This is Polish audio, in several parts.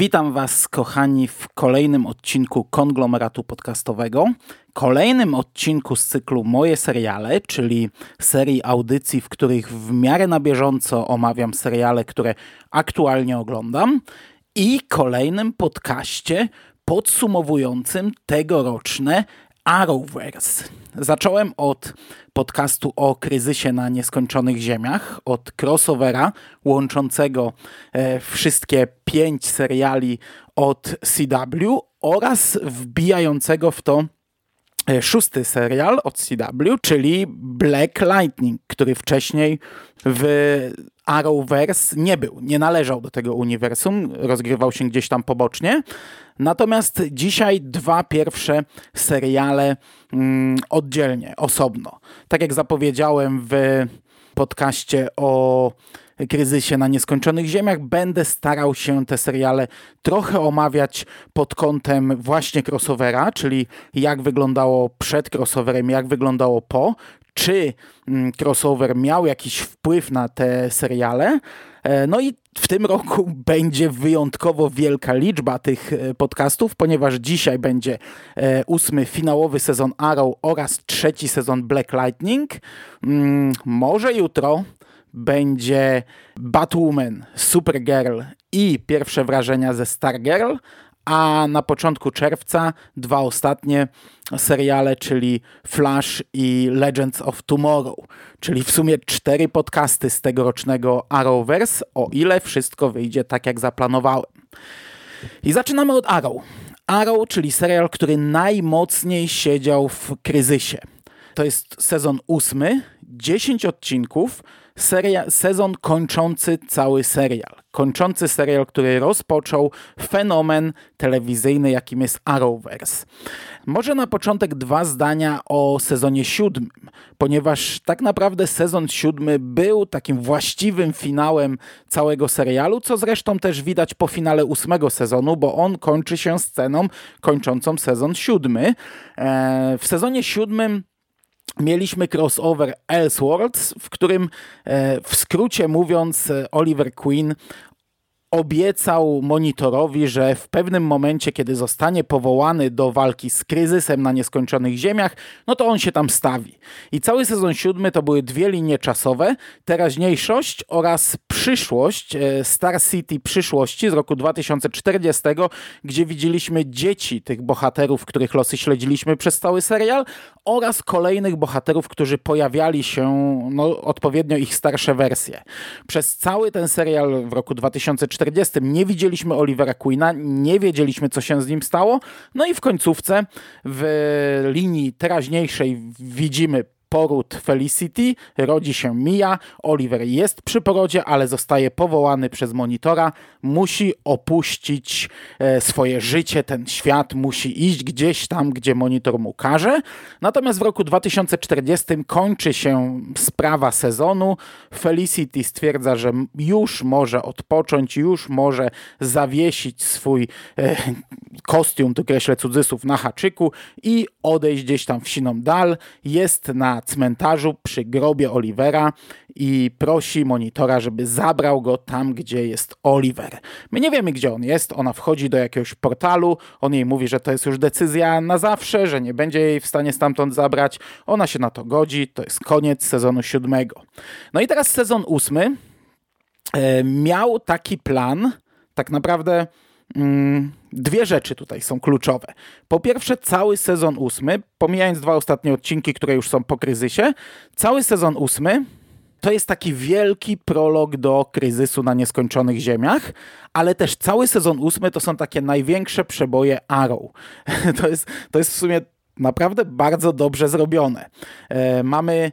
Witam Was, kochani, w kolejnym odcinku konglomeratu podcastowego. Kolejnym odcinku z cyklu Moje seriale, czyli serii audycji, w których w miarę na bieżąco omawiam seriale, które aktualnie oglądam. I kolejnym podcaście podsumowującym tegoroczne Arrowverse. Zacząłem od podcastu o kryzysie na nieskończonych ziemiach, od crossovera łączącego e, wszystkie pięć seriali od CW oraz wbijającego w to e, szósty serial od CW, czyli Black Lightning, który wcześniej w Arrowverse nie był, nie należał do tego uniwersum, rozgrywał się gdzieś tam pobocznie. Natomiast dzisiaj dwa pierwsze seriale mm, oddzielnie, osobno. Tak jak zapowiedziałem w podcaście o kryzysie na nieskończonych ziemiach, będę starał się te seriale trochę omawiać pod kątem właśnie crossovera, czyli jak wyglądało przed crossoverem, jak wyglądało po, czy mm, crossover miał jakiś wpływ na te seriale. E, no i w tym roku będzie wyjątkowo wielka liczba tych e, podcastów, ponieważ dzisiaj będzie e, ósmy finałowy sezon Arrow oraz trzeci sezon Black Lightning. Mm, może jutro będzie Batwoman, Supergirl i pierwsze wrażenia ze Stargirl, a na początku czerwca dwa ostatnie seriale, czyli Flash i Legends of Tomorrow, czyli w sumie cztery podcasty z tegorocznego Arrowverse, o ile wszystko wyjdzie tak jak zaplanowałem. I zaczynamy od Arrow. Arrow, czyli serial, który najmocniej siedział w kryzysie. To jest sezon ósmy, 10 odcinków, seria, sezon kończący cały serial. Kończący serial, który rozpoczął fenomen telewizyjny, jakim jest Arrowverse. Może na początek dwa zdania o sezonie siódmym, ponieważ tak naprawdę sezon siódmy był takim właściwym finałem całego serialu, co zresztą też widać po finale ósmego sezonu, bo on kończy się sceną kończącą sezon siódmy. E, w sezonie siódmym mieliśmy crossover Elseworlds, w którym e, w skrócie mówiąc Oliver Queen obiecał monitorowi, że w pewnym momencie, kiedy zostanie powołany do walki z kryzysem na nieskończonych ziemiach, no to on się tam stawi. I cały sezon siódmy to były dwie linie czasowe, teraźniejszość oraz przyszłość, e, Star City przyszłości z roku 2040, gdzie widzieliśmy dzieci tych bohaterów, których losy śledziliśmy przez cały serial oraz kolejnych bohaterów, którzy pojawiali się, no odpowiednio ich starsze wersje. Przez cały ten serial w roku 2040 40 nie widzieliśmy Olivera Queena, nie wiedzieliśmy, co się z nim stało. No i w końcówce w linii teraźniejszej widzimy poród Felicity, rodzi się Mia, Oliver jest przy porodzie, ale zostaje powołany przez monitora, musi opuścić e, swoje życie, ten świat, musi iść gdzieś tam, gdzie monitor mu każe. Natomiast w roku 2040 kończy się sprawa sezonu, Felicity stwierdza, że już może odpocząć, już może zawiesić swój e, kostium, tu kreślę cudzysłów, na haczyku i odejść gdzieś tam w siną dal. Jest na cmentarzu przy grobie Olivera i prosi monitora, żeby zabrał go tam, gdzie jest Oliver. My nie wiemy, gdzie on jest. Ona wchodzi do jakiegoś portalu. On jej mówi, że to jest już decyzja na zawsze, że nie będzie jej w stanie stamtąd zabrać. Ona się na to godzi. To jest koniec sezonu siódmego. No i teraz sezon ósmy e, miał taki plan, tak naprawdę dwie rzeczy tutaj są kluczowe. Po pierwsze, cały sezon ósmy, pomijając dwa ostatnie odcinki, które już są po kryzysie, cały sezon ósmy to jest taki wielki prolog do kryzysu na nieskończonych ziemiach, ale też cały sezon ósmy to są takie największe przeboje Arrow. To jest, to jest w sumie naprawdę bardzo dobrze zrobione. E, mamy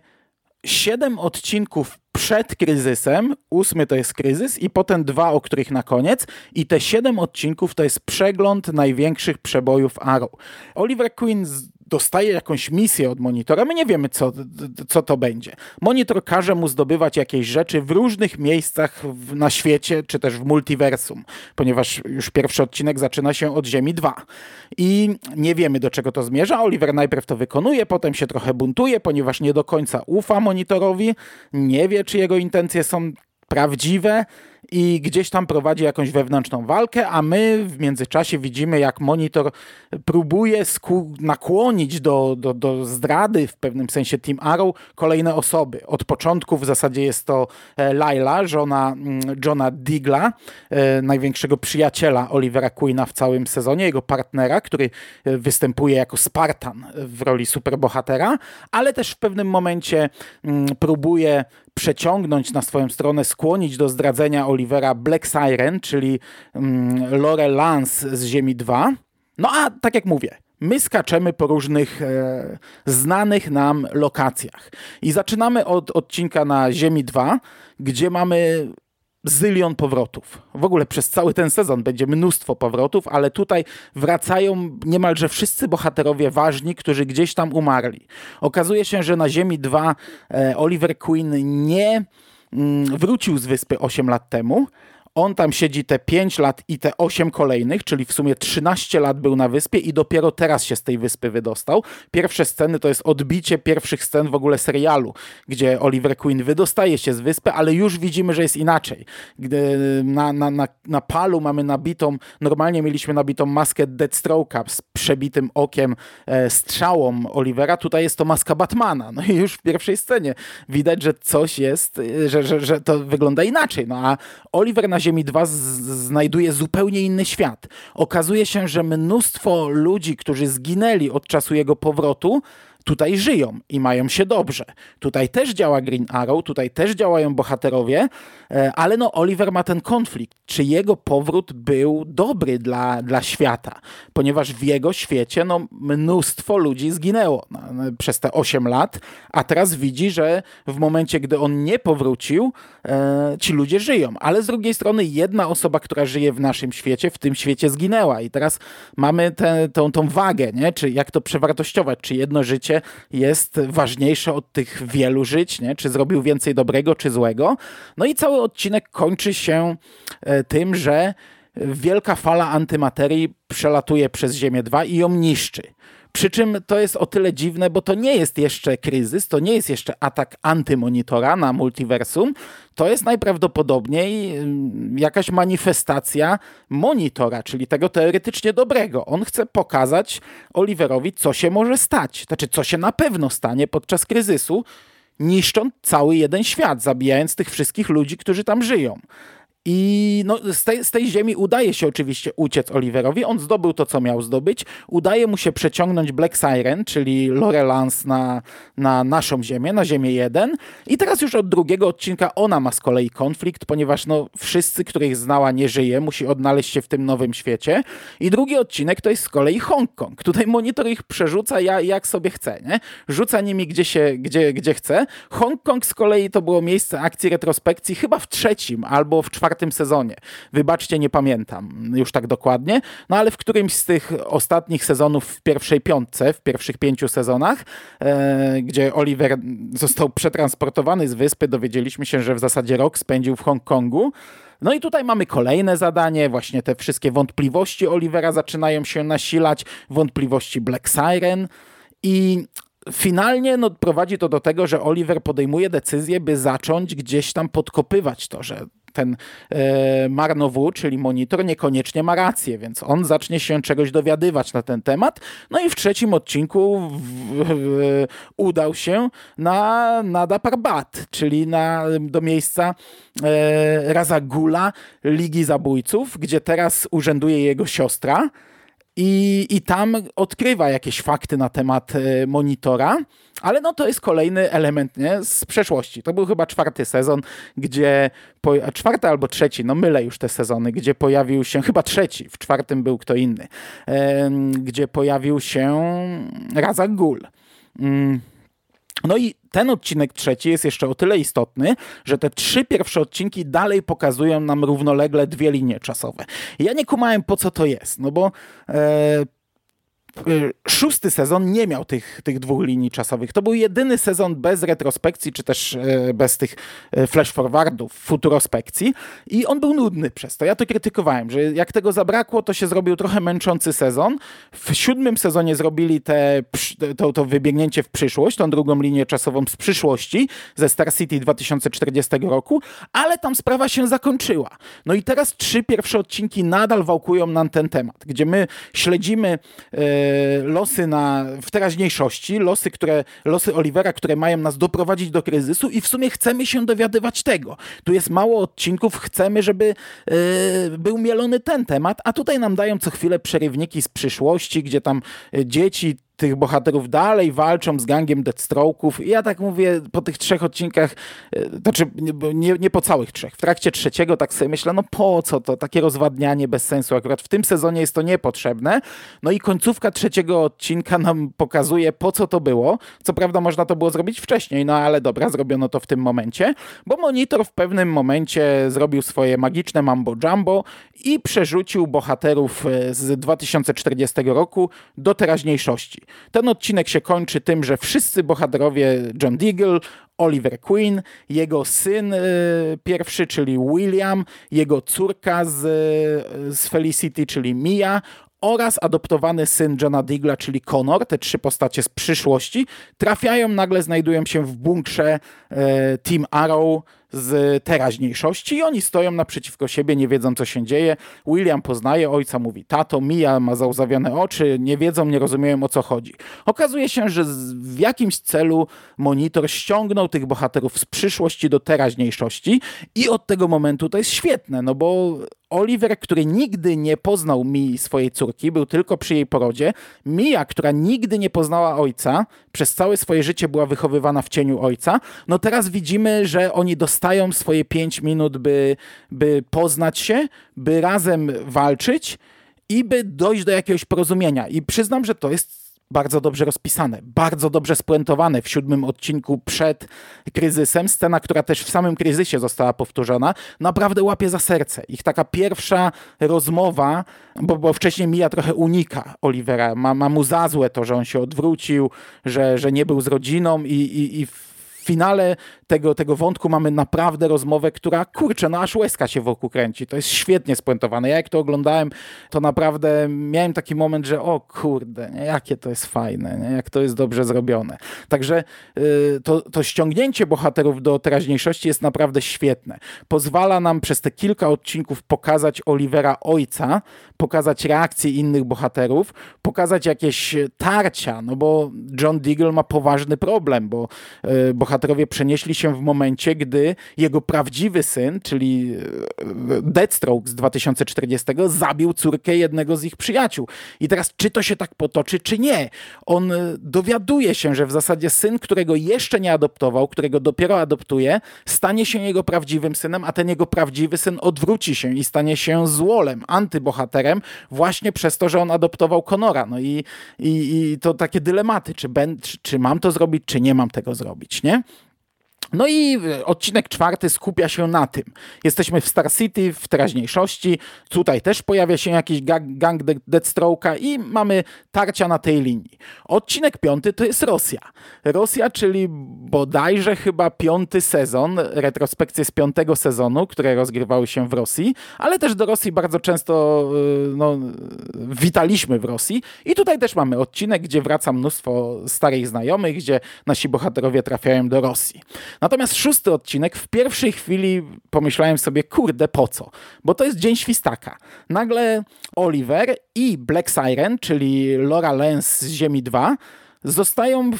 siedem odcinków przed kryzysem, ósmy to jest kryzys i potem dwa, o których na koniec i te siedem odcinków to jest przegląd największych przebojów Arrow. Oliver Queen dostaje jakąś misję od monitora, my nie wiemy, co, co to będzie. Monitor każe mu zdobywać jakieś rzeczy w różnych miejscach na świecie, czy też w multiversum, ponieważ już pierwszy odcinek zaczyna się od Ziemi 2. I nie wiemy, do czego to zmierza. Oliver najpierw to wykonuje, potem się trochę buntuje, ponieważ nie do końca ufa monitorowi, nie wie, czy jego intencje są prawdziwe i gdzieś tam prowadzi jakąś wewnętrzną walkę, a my w międzyczasie widzimy, jak monitor próbuje nakłonić do, do, do zdrady w pewnym sensie Team Arrow kolejne osoby. Od początku w zasadzie jest to e, Laila, żona mm, Johna Digla, e, największego przyjaciela Olivera Queena w całym sezonie, jego partnera, który e, występuje jako Spartan w roli superbohatera, ale też w pewnym momencie mm, próbuje przeciągnąć na swoją stronę, skłonić do zdradzenia Olivera Black Siren, czyli mm, Lore Lance z Ziemi 2. No a tak jak mówię, my skaczemy po różnych e, znanych nam lokacjach. I zaczynamy od odcinka na Ziemi 2, gdzie mamy zylion powrotów. W ogóle przez cały ten sezon będzie mnóstwo powrotów, ale tutaj wracają niemalże wszyscy bohaterowie ważni, którzy gdzieś tam umarli. Okazuje się, że na Ziemi 2 e, Oliver Queen nie mm, wrócił z wyspy 8 lat temu, on tam siedzi te 5 lat i te 8 kolejnych, czyli w sumie 13 lat był na wyspie i dopiero teraz się z tej wyspy wydostał. Pierwsze sceny to jest odbicie pierwszych scen w ogóle serialu, gdzie Oliver Queen wydostaje się z wyspy, ale już widzimy, że jest inaczej. Gdy na, na, na, na palu mamy nabitą, normalnie mieliśmy nabitą maskę Deathstroke'a z przebitym okiem, e, strzałą Olivera, tutaj jest to maska Batmana. No i już w pierwszej scenie widać, że coś jest, że, że, że to wygląda inaczej. No a Oliver na Ziemi 2 znajduje zupełnie inny świat. Okazuje się, że mnóstwo ludzi, którzy zginęli od czasu jego powrotu, tutaj żyją i mają się dobrze. Tutaj też działa Green Arrow, tutaj też działają bohaterowie, e, ale no Oliver ma ten konflikt, czy jego powrót był dobry dla, dla świata, ponieważ w jego świecie no, mnóstwo ludzi zginęło no, no przez te 8 lat, a teraz widzi, że w momencie, gdy on nie powrócił, e, ci ludzie żyją. Ale z drugiej strony jedna osoba, która żyje w naszym świecie, w tym świecie zginęła i teraz mamy tę tą, tą wagę, nie? czy jak to przewartościować, czy jedno życie jest ważniejsze od tych wielu żyć, nie? czy zrobił więcej dobrego, czy złego. No i cały odcinek kończy się e, tym, że wielka fala antymaterii przelatuje przez Ziemię 2 i ją niszczy. Przy czym to jest o tyle dziwne, bo to nie jest jeszcze kryzys, to nie jest jeszcze atak antymonitora na multiversum, to jest najprawdopodobniej mm, jakaś manifestacja monitora, czyli tego teoretycznie dobrego. On chce pokazać Oliverowi, co się może stać, znaczy co się na pewno stanie podczas kryzysu, niszcząc cały jeden świat, zabijając tych wszystkich ludzi, którzy tam żyją. I no, z, tej, z tej ziemi udaje się oczywiście uciec Oliverowi. On zdobył to, co miał zdobyć. Udaje mu się przeciągnąć Black Siren, czyli Lorelance na, na naszą ziemię, na ziemię 1. I teraz już od drugiego odcinka ona ma z kolei konflikt, ponieważ no, wszyscy, których znała, nie żyje. Musi odnaleźć się w tym nowym świecie. I drugi odcinek to jest z kolei Hongkong. Tutaj monitor ich przerzuca ja, jak sobie chce. Nie? Rzuca nimi gdzie, się, gdzie, gdzie chce. Hongkong z kolei to było miejsce akcji retrospekcji chyba w trzecim albo w czwartym czwartym sezonie. Wybaczcie, nie pamiętam już tak dokładnie, no ale w którymś z tych ostatnich sezonów w pierwszej piątce, w pierwszych pięciu sezonach, e, gdzie Oliver został przetransportowany z wyspy, dowiedzieliśmy się, że w zasadzie rok spędził w Hongkongu. No i tutaj mamy kolejne zadanie, właśnie te wszystkie wątpliwości Olivera zaczynają się nasilać, wątpliwości Black Siren i finalnie no, prowadzi to do tego, że Oliver podejmuje decyzję, by zacząć gdzieś tam podkopywać to, że ten e, Marnowu, czyli monitor, niekoniecznie ma rację, więc on zacznie się czegoś dowiadywać na ten temat. No i w trzecim odcinku w, w, udał się na, na Daparbat, czyli na, do miejsca e, Razagula Ligi Zabójców, gdzie teraz urzęduje jego siostra. I, I tam odkrywa jakieś fakty na temat e, monitora, ale no to jest kolejny element nie? z przeszłości. To był chyba czwarty sezon, gdzie, po, czwarty albo trzeci, no mylę już te sezony, gdzie pojawił się, chyba trzeci, w czwartym był kto inny, gdzie pojawił się Razak Gul. Mm. No i ten odcinek trzeci jest jeszcze o tyle istotny, że te trzy pierwsze odcinki dalej pokazują nam równolegle dwie linie czasowe. Ja nie kumałem po co to jest, no bo e, szósty sezon nie miał tych, tych dwóch linii czasowych. To był jedyny sezon bez retrospekcji, czy też y, bez tych y, flash forwardów, futurospekcji i on był nudny przez to. Ja to krytykowałem, że jak tego zabrakło, to się zrobił trochę męczący sezon. W siódmym sezonie zrobili te, to, to wybiegnięcie w przyszłość, tą drugą linię czasową z przyszłości ze Star City 2040 roku, ale tam sprawa się zakończyła. No i teraz trzy pierwsze odcinki nadal wałkują nam ten temat, gdzie my śledzimy e, losy na, w teraźniejszości, losy, które, losy Olivera, które mają nas doprowadzić do kryzysu i w sumie chcemy się dowiadywać tego. Tu jest mało odcinków, chcemy, żeby e, był mielony ten temat, a tutaj nam dają co chwilę przerywniki z przyszłości, gdzie tam e, dzieci tych bohaterów dalej walczą z gangiem Deathstroke'ów. Ja tak mówię po tych trzech odcinkach, e, znaczy nie, nie po całych trzech, w trakcie trzeciego tak sobie myślę, no po co to, takie rozwadnianie bez sensu. Akurat w tym sezonie jest to niepotrzebne. No i końcówka trzeciego odcinka nam pokazuje, po co to było. Co prawda można to było zrobić wcześniej, no ale dobra, zrobiono to w tym momencie, bo Monitor w pewnym momencie zrobił swoje magiczne mambo jumbo i przerzucił bohaterów e, z 2040 roku do teraźniejszości. Ten odcinek się kończy tym, że wszyscy bohaterowie John Deagle, Oliver Queen, jego syn y, pierwszy, czyli William, jego córka z, z Felicity, czyli Mia oraz adoptowany syn Johna Digla, czyli Connor, te trzy postacie z przyszłości, trafiają, nagle znajdują się w bunkrze e, Team Arrow z teraźniejszości i oni stoją naprzeciwko siebie, nie wiedzą co się dzieje. William poznaje ojca, mówi tato, Mia ma zauzawione oczy, nie wiedzą, nie rozumieją o co chodzi. Okazuje się, że w jakimś celu monitor ściągnął tych bohaterów z przyszłości do teraźniejszości i od tego momentu to jest świetne, no bo Oliver, który nigdy nie poznał mi swojej córki, był tylko przy jej porodzie. Mia, która nigdy nie poznała ojca, przez całe swoje życie była wychowywana w cieniu ojca. No teraz widzimy, że oni dostają swoje pięć minut, by, by poznać się, by razem walczyć i by dojść do jakiegoś porozumienia. I przyznam, że to jest bardzo dobrze rozpisane, bardzo dobrze spuentowane w siódmym odcinku przed kryzysem. Scena, która też w samym kryzysie została powtórzona, naprawdę łapie za serce. Ich taka pierwsza rozmowa, bo, bo wcześniej Mija trochę unika Olivera, ma, ma mu za złe to, że on się odwrócił, że, że nie był z rodziną i, i, i finale tego, tego wątku mamy naprawdę rozmowę, która kurczę, no aż łezka się wokół kręci. To jest świetnie spuentowane. Ja jak to oglądałem, to naprawdę miałem taki moment, że o kurde, nie, jakie to jest fajne, nie, jak to jest dobrze zrobione. Także y, to, to ściągnięcie bohaterów do teraźniejszości jest naprawdę świetne. Pozwala nam przez te kilka odcinków pokazać Olivera ojca, pokazać reakcje innych bohaterów, pokazać jakieś tarcia, no bo John Deagle ma poważny problem, bo y, bohaterowie przenieśli się w momencie, gdy jego prawdziwy syn, czyli e, Deathstroke z 2040, zabił córkę jednego z ich przyjaciół. I teraz, czy to się tak potoczy, czy nie? On e, dowiaduje się, że w zasadzie syn, którego jeszcze nie adoptował, którego dopiero adoptuje, stanie się jego prawdziwym synem, a ten jego prawdziwy syn odwróci się i stanie się złolem, antybohaterem, właśnie przez to, że on adoptował Conora. No i, i, i to takie dylematy, czy, ben, czy, czy mam to zrobić, czy nie mam tego zrobić, nie? No i e, odcinek czwarty skupia się na tym. Jesteśmy w Star City, w teraźniejszości. Tutaj też pojawia się jakiś gang, gang Deathstroke'a i mamy tarcia na tej linii. Odcinek piąty to jest Rosja. Rosja, czyli bodajże chyba piąty sezon, retrospekcje z piątego sezonu, które rozgrywały się w Rosji, ale też do Rosji bardzo często e, no, witaliśmy w Rosji. I tutaj też mamy odcinek, gdzie wraca mnóstwo starych znajomych, gdzie nasi bohaterowie trafiają do Rosji. Natomiast szósty odcinek w pierwszej chwili pomyślałem sobie, kurde, po co? Bo to jest Dzień Świstaka. Nagle Oliver i Black Siren, czyli Laura Lance z Ziemi 2, zostają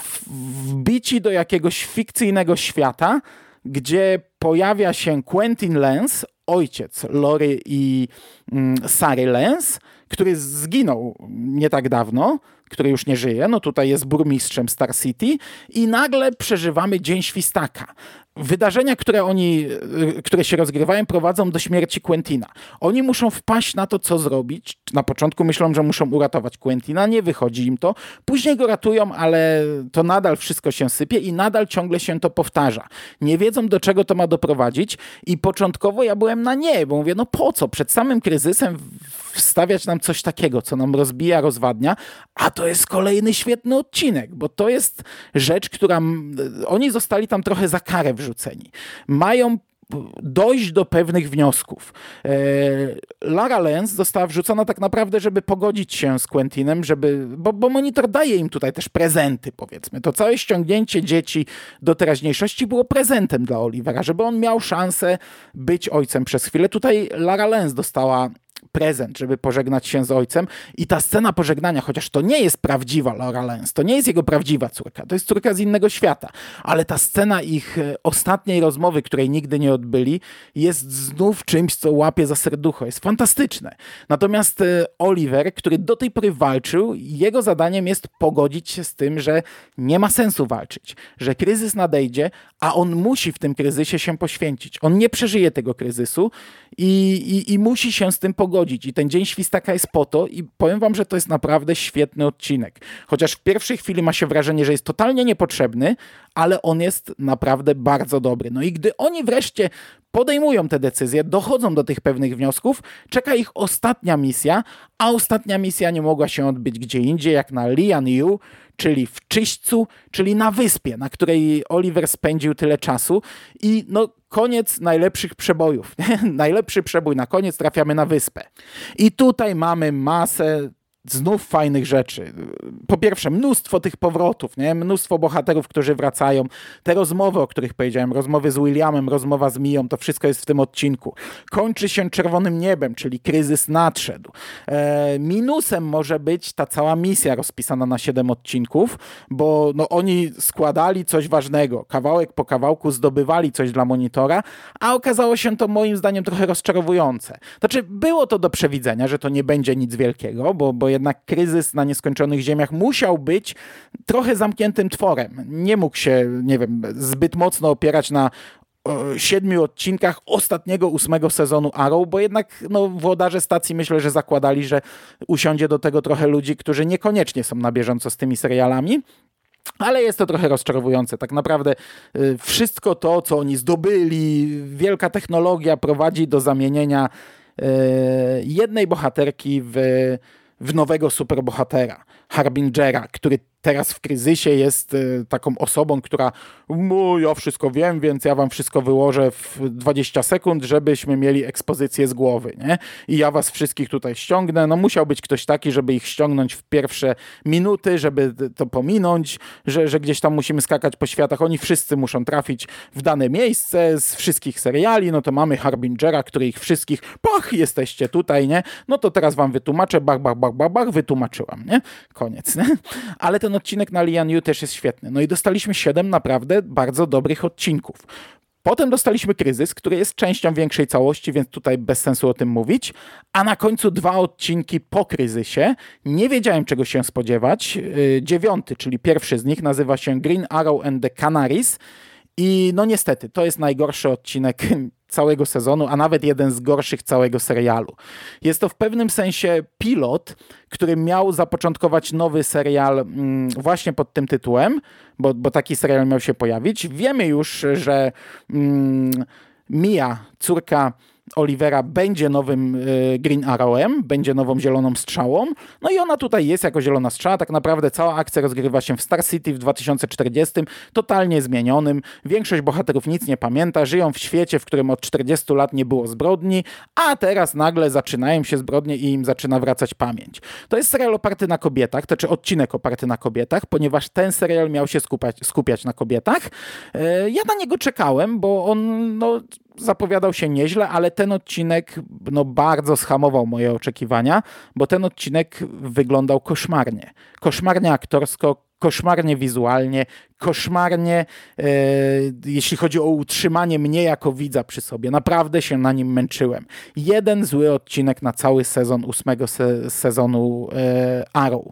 wbici do jakiegoś fikcyjnego świata, gdzie pojawia się Quentin Lance, ojciec Lory i mm, Sary Lance, który zginął nie tak dawno, który już nie żyje, no tutaj jest burmistrzem Star City i nagle przeżywamy Dzień Świstaka wydarzenia, które oni, y, które się rozgrywają, prowadzą do śmierci Quentina. Oni muszą wpaść na to, co zrobić. Na początku myślą, że muszą uratować Quentina, nie wychodzi im to. Później go ratują, ale to nadal wszystko się sypie i nadal ciągle się to powtarza. Nie wiedzą, do czego to ma doprowadzić i początkowo ja byłem na nie, bo mówię, no po co? Przed samym kryzysem wstawiać nam coś takiego, co nam rozbija, rozwadnia, a to jest kolejny świetny odcinek, bo to jest rzecz, która oni zostali tam trochę za karę wrzuceni. Mają dojść do pewnych wniosków. E, Lara Lenz została wrzucona tak naprawdę, żeby pogodzić się z Quentinem, żeby, bo, bo monitor daje im tutaj też prezenty, powiedzmy. To całe ściągnięcie dzieci do teraźniejszości było prezentem dla Olivera, żeby on miał szansę być ojcem przez chwilę. Tutaj Lara Lenz dostała prezent, żeby pożegnać się z ojcem. I ta scena pożegnania, chociaż to nie jest prawdziwa Laura Lenz, to nie jest jego prawdziwa córka, to jest córka z innego świata, ale ta scena ich e, ostatniej rozmowy, której nigdy nie odbyli, jest znów czymś, co łapie za serducho. Jest fantastyczne. Natomiast e, Oliver, który do tej pory walczył, jego zadaniem jest pogodzić się z tym, że nie ma sensu walczyć, że kryzys nadejdzie, a on musi w tym kryzysie się poświęcić. On nie przeżyje tego kryzysu i, i, i musi się z tym pogodzić. I ten Dzień Świstaka jest po to i powiem wam, że to jest naprawdę świetny odcinek. Chociaż w pierwszej chwili ma się wrażenie, że jest totalnie niepotrzebny, ale on jest naprawdę bardzo dobry. No i gdy oni wreszcie podejmują te decyzje, dochodzą do tych pewnych wniosków, czeka ich ostatnia misja, a ostatnia misja nie mogła się odbyć gdzie indziej, jak na Lian Yu, czyli w Czyśćcu, czyli na wyspie, na której Oliver spędził tyle czasu i no koniec najlepszych przebojów. Najlepszy przebój na koniec, trafiamy na wyspę. I tutaj mamy masę znów fajnych rzeczy. Po pierwsze, mnóstwo tych powrotów, nie? mnóstwo bohaterów, którzy wracają. Te rozmowy, o których powiedziałem, rozmowy z Williamem, rozmowa z Miją, to wszystko jest w tym odcinku. Kończy się czerwonym niebem, czyli kryzys nadszedł. E, minusem może być ta cała misja rozpisana na 7 odcinków, bo no, oni składali coś ważnego, kawałek po kawałku zdobywali coś dla monitora, a okazało się to moim zdaniem trochę rozczarowujące. Znaczy, było to do przewidzenia, że to nie będzie nic wielkiego, bo, bo jednak kryzys na nieskończonych ziemiach musiał być trochę zamkniętym tworem. Nie mógł się, nie wiem, zbyt mocno opierać na siedmiu odcinkach ostatniego ósmego sezonu Arrow, bo jednak no, włodarze stacji myślę, że zakładali, że usiądzie do tego trochę ludzi, którzy niekoniecznie są na bieżąco z tymi serialami. Ale jest to trochę rozczarowujące. Tak naprawdę y, wszystko to, co oni zdobyli, wielka technologia prowadzi do zamienienia y, jednej bohaterki w w nowego superbohatera, Harbingera, który teraz w kryzysie jest y, taką osobą, która no, ja wszystko wiem, więc ja wam wszystko wyłożę w 20 sekund, żebyśmy mieli ekspozycję z głowy, nie? I ja was wszystkich tutaj ściągnę. No musiał być ktoś taki, żeby ich ściągnąć w pierwsze minuty, żeby to pominąć, że, że gdzieś tam musimy skakać po światach. Oni wszyscy muszą trafić w dane miejsce z wszystkich seriali. No to mamy Harbingera, który ich wszystkich, pach, jesteście tutaj, nie? No to teraz wam wytłumaczę, bach, bach, bach, bach, bach, wytłumaczyłam, nie? Koniec, nie? Ale ten odcinek na Lian Yu też jest świetny. No i dostaliśmy siedem naprawdę bardzo dobrych odcinków. Potem dostaliśmy kryzys, który jest częścią większej całości, więc tutaj bez sensu o tym mówić. A na końcu dwa odcinki po kryzysie. Nie wiedziałem, czego się spodziewać. Yy, dziewiąty, czyli pierwszy z nich, nazywa się Green Arrow and the Canaries. I no niestety, to jest najgorszy odcinek całego sezonu, a nawet jeden z gorszych całego serialu. Jest to w pewnym sensie pilot, który miał zapoczątkować nowy serial mm, właśnie pod tym tytułem, bo, bo taki serial miał się pojawić. Wiemy już, że mm, Mia, córka Olivera będzie nowym y, Green Arrowem, będzie nową zieloną strzałą. No i ona tutaj jest jako zielona strzała. Tak naprawdę cała akcja rozgrywa się w Star City w 2040, totalnie zmienionym. Większość bohaterów nic nie pamięta, żyją w świecie, w którym od 40 lat nie było zbrodni, a teraz nagle zaczynają się zbrodnie i im zaczyna wracać pamięć. To jest serial oparty na kobietach, to czy odcinek oparty na kobietach, ponieważ ten serial miał się skupiać, skupiać na kobietach. E, ja na niego czekałem, bo on no, zapowiadał się nieźle, ale ten odcinek no, bardzo schamował moje oczekiwania, bo ten odcinek wyglądał koszmarnie. Koszmarnie aktorsko, koszmarnie wizualnie, koszmarnie, e, jeśli chodzi o utrzymanie mnie jako widza przy sobie. Naprawdę się na nim męczyłem. Jeden zły odcinek na cały sezon ósmego se sezonu e, Arrow.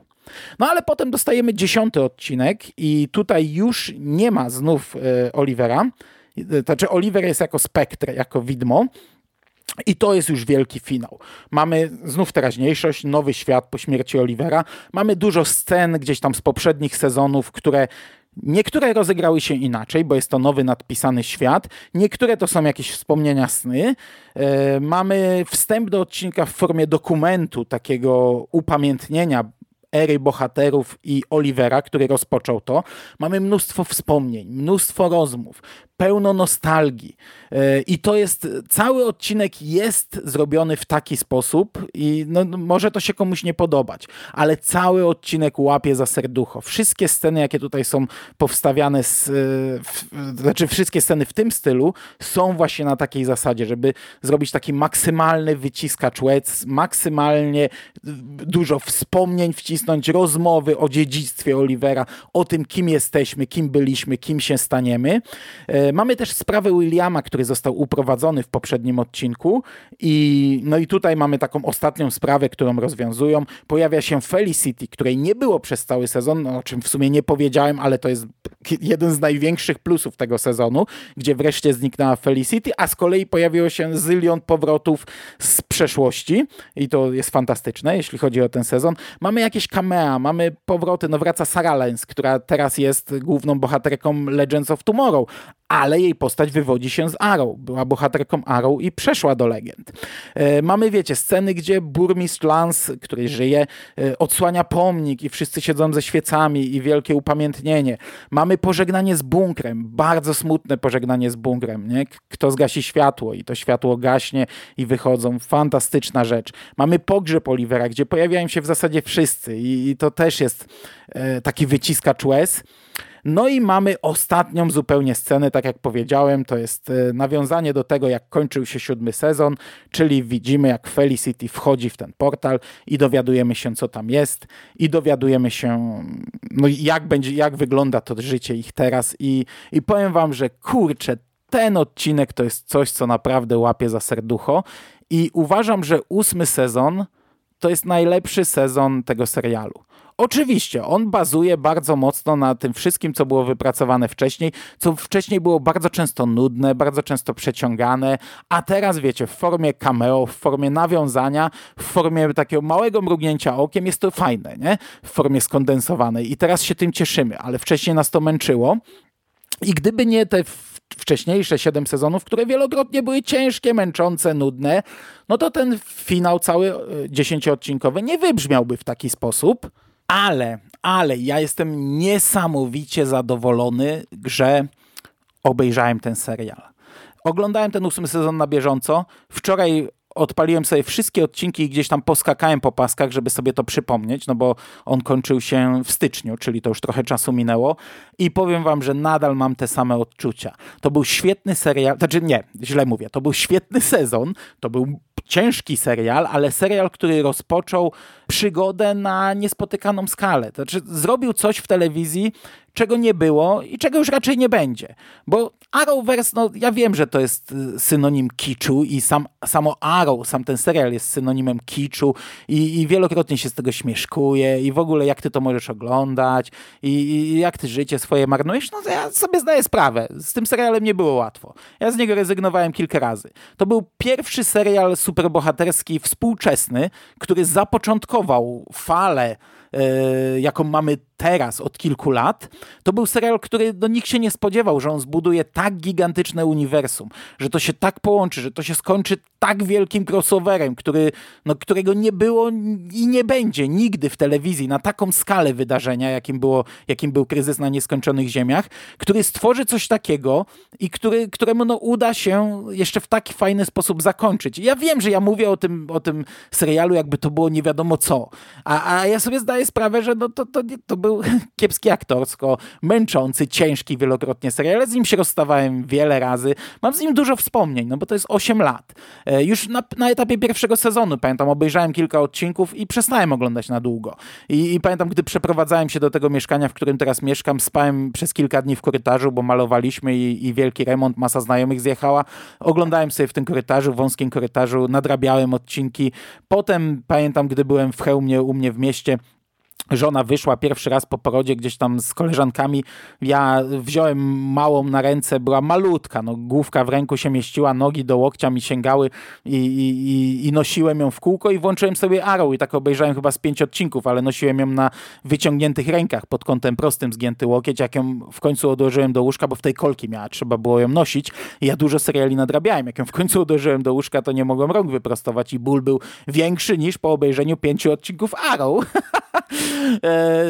No ale potem dostajemy dziesiąty odcinek i tutaj już nie ma znów e, Olivera, znaczy Oliver jest jako spektr, jako widmo. I to jest już wielki finał. Mamy znów teraźniejszość, nowy świat po śmierci Olivera. Mamy dużo scen gdzieś tam z poprzednich sezonów, które Niektóre rozegrały się inaczej, bo jest to nowy nadpisany świat. Niektóre to są jakieś wspomnienia sny. E, mamy wstęp do odcinka w formie dokumentu, takiego upamiętnienia ery bohaterów i Olivera, który rozpoczął to. Mamy mnóstwo wspomnień, mnóstwo rozmów, pełno nostalgii. E, I to jest, cały odcinek jest zrobiony w taki sposób i no, może to się komuś nie podobać, ale cały odcinek łapie za serducho. Wszystkie sceny, jakie tutaj są powstawiane, z, e, w, znaczy wszystkie sceny w tym stylu są właśnie na takiej zasadzie, żeby zrobić taki maksymalny wyciskacz łez, maksymalnie dużo wspomnień wcisnąć, rozmowy o dziedzictwie Olivera, o tym, kim jesteśmy, kim byliśmy, kim się staniemy. E, Mamy też sprawę Williama, który został uprowadzony w poprzednim odcinku i no i tutaj mamy taką ostatnią sprawę, którą rozwiązują. Pojawia się Felicity, której nie było przez cały sezon, o czym w sumie nie powiedziałem, ale to jest jeden z największych plusów tego sezonu, gdzie wreszcie zniknęła Felicity, a z kolei pojawiło się zylion powrotów z przeszłości i to jest fantastyczne, jeśli chodzi o ten sezon. Mamy jakieś camea, mamy powroty, no wraca Sarah Lens, która teraz jest główną bohaterką Legends of Tomorrow, ale jej postać wywodzi się z Arrow. Była bohaterką Arrow i przeszła do legend. E, mamy, wiecie, sceny, gdzie burmistrz Lance, który żyje, e, odsłania pomnik i wszyscy siedzą ze świecami i wielkie upamiętnienie. Mamy pożegnanie z bunkrem, bardzo smutne pożegnanie z bunkrem. Nie? Kto zgasi światło i to światło gaśnie i wychodzą. Fantastyczna rzecz. Mamy pogrzeb Olivera, gdzie pojawiają się w zasadzie wszyscy i, i to też jest e, taki wyciskacz łez. No i mamy ostatnią zupełnie scenę, tak jak powiedziałem, to jest e, nawiązanie do tego, jak kończył się siódmy sezon, czyli widzimy, jak Felicity wchodzi w ten portal i dowiadujemy się, co tam jest i dowiadujemy się, no jak, będzie, jak wygląda to życie ich teraz i, i powiem wam, że kurczę, ten odcinek to jest coś, co naprawdę łapie za serducho i uważam, że ósmy sezon to jest najlepszy sezon tego serialu. Oczywiście, on bazuje bardzo mocno na tym wszystkim, co było wypracowane wcześniej, co wcześniej było bardzo często nudne, bardzo często przeciągane, a teraz wiecie, w formie cameo, w formie nawiązania, w formie takiego małego mrugnięcia okiem jest to fajne, nie? W formie skondensowanej i teraz się tym cieszymy, ale wcześniej nas to męczyło. I gdyby nie te wcześniejsze siedem sezonów, które wielokrotnie były ciężkie, męczące, nudne, no to ten finał cały e, dziesięcioodcinkowy nie wybrzmiałby w taki sposób. Ale, ale ja jestem niesamowicie zadowolony, że obejrzałem ten serial. Oglądałem ten ósmy sezon na bieżąco. Wczoraj odpaliłem sobie wszystkie odcinki i gdzieś tam poskakałem po paskach, żeby sobie to przypomnieć, no bo on kończył się w styczniu, czyli to już trochę czasu minęło i powiem wam, że nadal mam te same odczucia. To był świetny serial, znaczy nie, źle mówię, to był świetny sezon, to był ciężki serial, ale serial, który rozpoczął przygodę na niespotykaną skalę. To znaczy zrobił coś w telewizji, czego nie było i czego już raczej nie będzie. Bo Arrowverse, no ja wiem, że to jest y, synonim kiczu i sam, samo Arrow, sam ten serial jest synonimem kiczu i, i wielokrotnie się z tego śmieszkuje i w ogóle jak ty to możesz oglądać i, i jak ty życie swoje marnujesz, no ja sobie zdaję sprawę. Z tym serialem nie było łatwo. Ja z niego rezygnowałem kilka razy. To był pierwszy serial superbohaterski współczesny, który zapoczątkował falę, yy, jaką mamy teraz od kilku lat, to był serial, który no, nikt się nie spodziewał, że on zbuduje tak gigantyczne uniwersum, że to się tak połączy, że to się skończy tak wielkim crossoverem, który, no, którego nie było i nie będzie nigdy w telewizji na taką skalę wydarzenia, jakim, było, jakim był kryzys na nieskończonych ziemiach, który stworzy coś takiego i który, któremu no, uda się jeszcze w taki fajny sposób zakończyć. Ja wiem, że ja mówię o tym, o tym serialu, jakby to było nie wiadomo co, a, a ja sobie zdaję sprawę, że no, to, to, to był kiepski aktorsko, męczący, ciężki wielokrotnie serial. Z nim się rozstawałem wiele razy. Mam z nim dużo wspomnień, no bo to jest 8 lat. E, już na, na etapie pierwszego sezonu, pamiętam, obejrzałem kilka odcinków i przestałem oglądać na długo. I, I, pamiętam, gdy przeprowadzałem się do tego mieszkania, w którym teraz mieszkam, spałem przez kilka dni w korytarzu, bo malowaliśmy i, i wielki remont, masa znajomych zjechała. Oglądałem sobie w tym korytarzu, wąskim korytarzu, nadrabiałem odcinki. Potem pamiętam, gdy byłem w Chełmie u mnie w mieście, żona wyszła pierwszy raz po porodzie gdzieś tam z koleżankami. Ja wziąłem małą na ręce, była malutka, no, główka w ręku się mieściła, nogi do łokcia mi sięgały i, i, i nosiłem ją w kółko i włączyłem sobie Arrow i tak obejrzałem chyba z pięć odcinków, ale nosiłem ją na wyciągniętych rękach pod kątem prostym zgięty łokieć, jak ją w końcu odłożyłem do łóżka, bo w tej kolki miała, trzeba było ją nosić ja dużo seriali nadrabiałem. Jak ją w końcu odłożyłem do łóżka, to nie mogłem rąk wyprostować i ból był większy niż po obejrzeniu pięciu odcinków Arrow. E,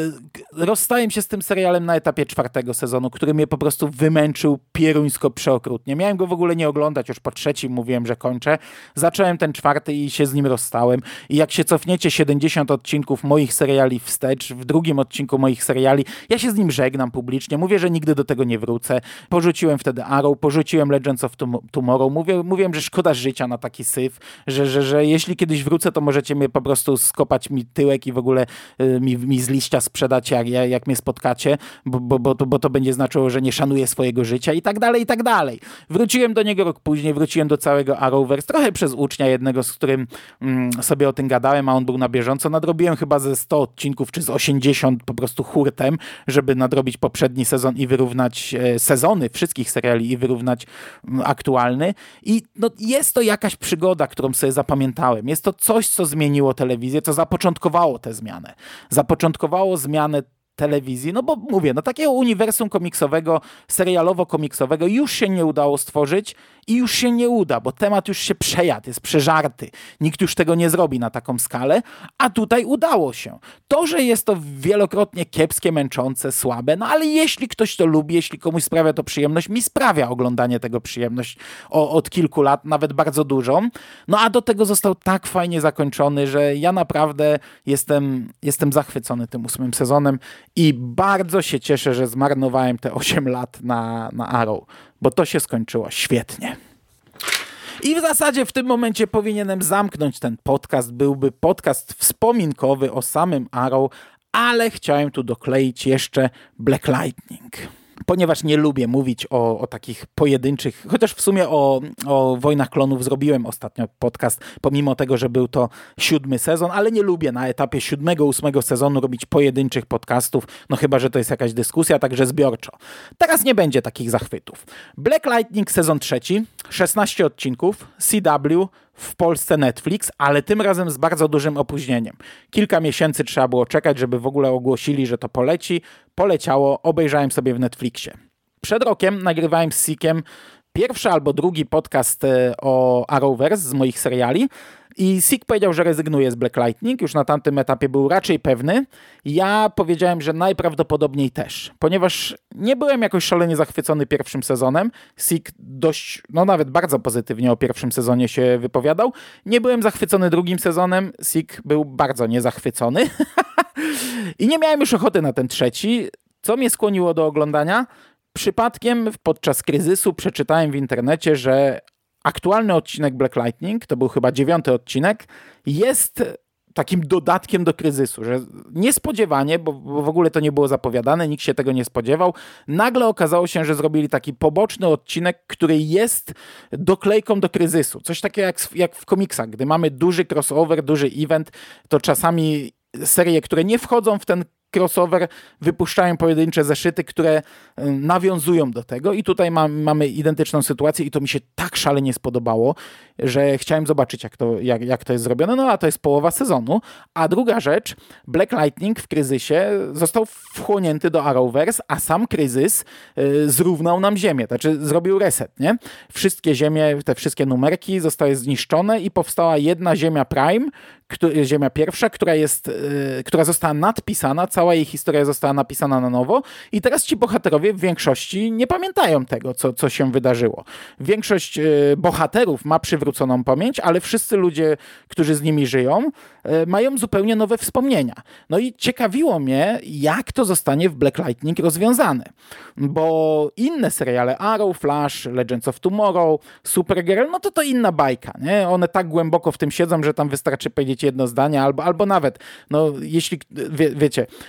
rozstałem się z tym serialem na etapie czwartego sezonu, który mnie po prostu wymęczył pieruńsko przeokrutnie. Miałem go w ogóle nie oglądać, już po trzecim mówiłem, że kończę. Zacząłem ten czwarty i się z nim rozstałem. I jak się cofniecie 70 odcinków moich seriali wstecz, w drugim odcinku moich seriali, ja się z nim żegnam publicznie. Mówię, że nigdy do tego nie wrócę. Porzuciłem wtedy Arrow, porzuciłem Legends of Tomorrow. Mówię, mówiłem, że szkoda życia na taki syf, że, że, że jeśli kiedyś wrócę, to możecie mnie po prostu skopać mi tyłek i w ogóle mi, mi z liścia sprzedać, jak, jak mnie spotkacie, bo, bo, bo, to, bo to będzie znaczyło, że nie szanuję swojego życia i tak dalej, i tak dalej. Wróciłem do niego rok później, wróciłem do całego Arrowverse, trochę przez ucznia jednego, z którym mm, sobie o tym gadałem, a on był na bieżąco. Nadrobiłem chyba ze 100 odcinków, czy z 80 po prostu hurtem, żeby nadrobić poprzedni sezon i wyrównać e, sezony wszystkich seriali i wyrównać mm, aktualny. I no, jest to jakaś przygoda, którą sobie zapamiętałem. Jest to coś, co zmieniło telewizję, co zapoczątkowało tę zmianę zapoczątkowało zmianę telewizji, no bo mówię, no takiego uniwersum komiksowego, serialowo-komiksowego już się nie udało stworzyć i już się nie uda, bo temat już się przejadł, jest przeżarty. Nikt już tego nie zrobi na taką skalę, a tutaj udało się. To, że jest to wielokrotnie kiepskie, męczące, słabe, no ale jeśli ktoś to lubi, jeśli komuś sprawia to przyjemność, mi sprawia oglądanie tego przyjemność o, od kilku lat, nawet bardzo dużą. No a do tego został tak fajnie zakończony, że ja naprawdę jestem, jestem zachwycony tym ósmym sezonem i bardzo się cieszę, że zmarnowałem te 8 lat na, na Arrow, bo to się skończyło świetnie. I w zasadzie w tym momencie powinienem zamknąć ten podcast. Byłby podcast wspominkowy o samym Arrow, ale chciałem tu dokleić jeszcze Black Lightning ponieważ nie lubię mówić o, o takich pojedynczych, chociaż w sumie o, o Wojnach Klonów zrobiłem ostatnio podcast, pomimo tego, że był to siódmy sezon, ale nie lubię na etapie siódmego, ósmego sezonu robić pojedynczych podcastów, no chyba, że to jest jakaś dyskusja, także zbiorczo. Teraz nie będzie takich zachwytów. Black Lightning sezon trzeci, 16 odcinków, CW, w Polsce Netflix, ale tym razem z bardzo dużym opóźnieniem. Kilka miesięcy trzeba było czekać, żeby w ogóle ogłosili, że to poleci. Poleciało, obejrzałem sobie w Netflixie. Przed rokiem nagrywałem z Sikiem pierwszy albo drugi podcast e, o Arrowverse z moich seriali. I Sik powiedział, że rezygnuje z Black Lightning, już na tamtym etapie był raczej pewny. Ja powiedziałem, że najprawdopodobniej też, ponieważ nie byłem jakoś szalenie zachwycony pierwszym sezonem. Sik dość, no nawet bardzo pozytywnie o pierwszym sezonie się wypowiadał. Nie byłem zachwycony drugim sezonem, Sik był bardzo niezachwycony. I nie miałem już ochoty na ten trzeci, co mnie skłoniło do oglądania. Przypadkiem podczas kryzysu przeczytałem w internecie, że aktualny odcinek Black Lightning, to był chyba dziewiąty odcinek, jest takim dodatkiem do kryzysu, że niespodziewanie, bo, bo, w ogóle to nie było zapowiadane, nikt się tego nie spodziewał, nagle okazało się, że zrobili taki poboczny odcinek, który jest doklejką do kryzysu. Coś takiego jak, jak w komiksach, gdy mamy duży crossover, duży event, to czasami serie, które nie wchodzą w ten crossover wypuszczają pojedyncze zeszyty, które y, nawiązują do tego i tutaj ma, mamy identyczną sytuację i to mi się tak szalenie spodobało, że chciałem zobaczyć jak to, jak, jak to jest zrobione, no a to jest połowa sezonu. A druga rzecz, Black Lightning w kryzysie został wchłonięty do Arrowverse, a sam kryzys y, zrównał nam ziemię, znaczy zrobił reset, nie? Wszystkie ziemie, te wszystkie numerki zostały zniszczone i powstała jedna ziemia Prime, Ziemia Pierwsza, która, jest, y, która została nadpisana, cała jej historia została napisana na nowo i teraz ci bohaterowie w większości nie pamiętają tego, co, co się wydarzyło. Większość y, bohaterów ma przywróconą pamięć, ale wszyscy ludzie, którzy z nimi żyją, y, mają zupełnie nowe wspomnienia. No i ciekawiło mnie, jak to zostanie w Black Lightning rozwiązane, bo inne seriale, Arrow, Flash, Legends of Tomorrow, Supergirl, no to to inna bajka, nie? One tak głęboko w tym siedzą, że tam wystarczy powiedzieć jedno zdanie, albo, albo nawet, no jeśli, wie, wiecie,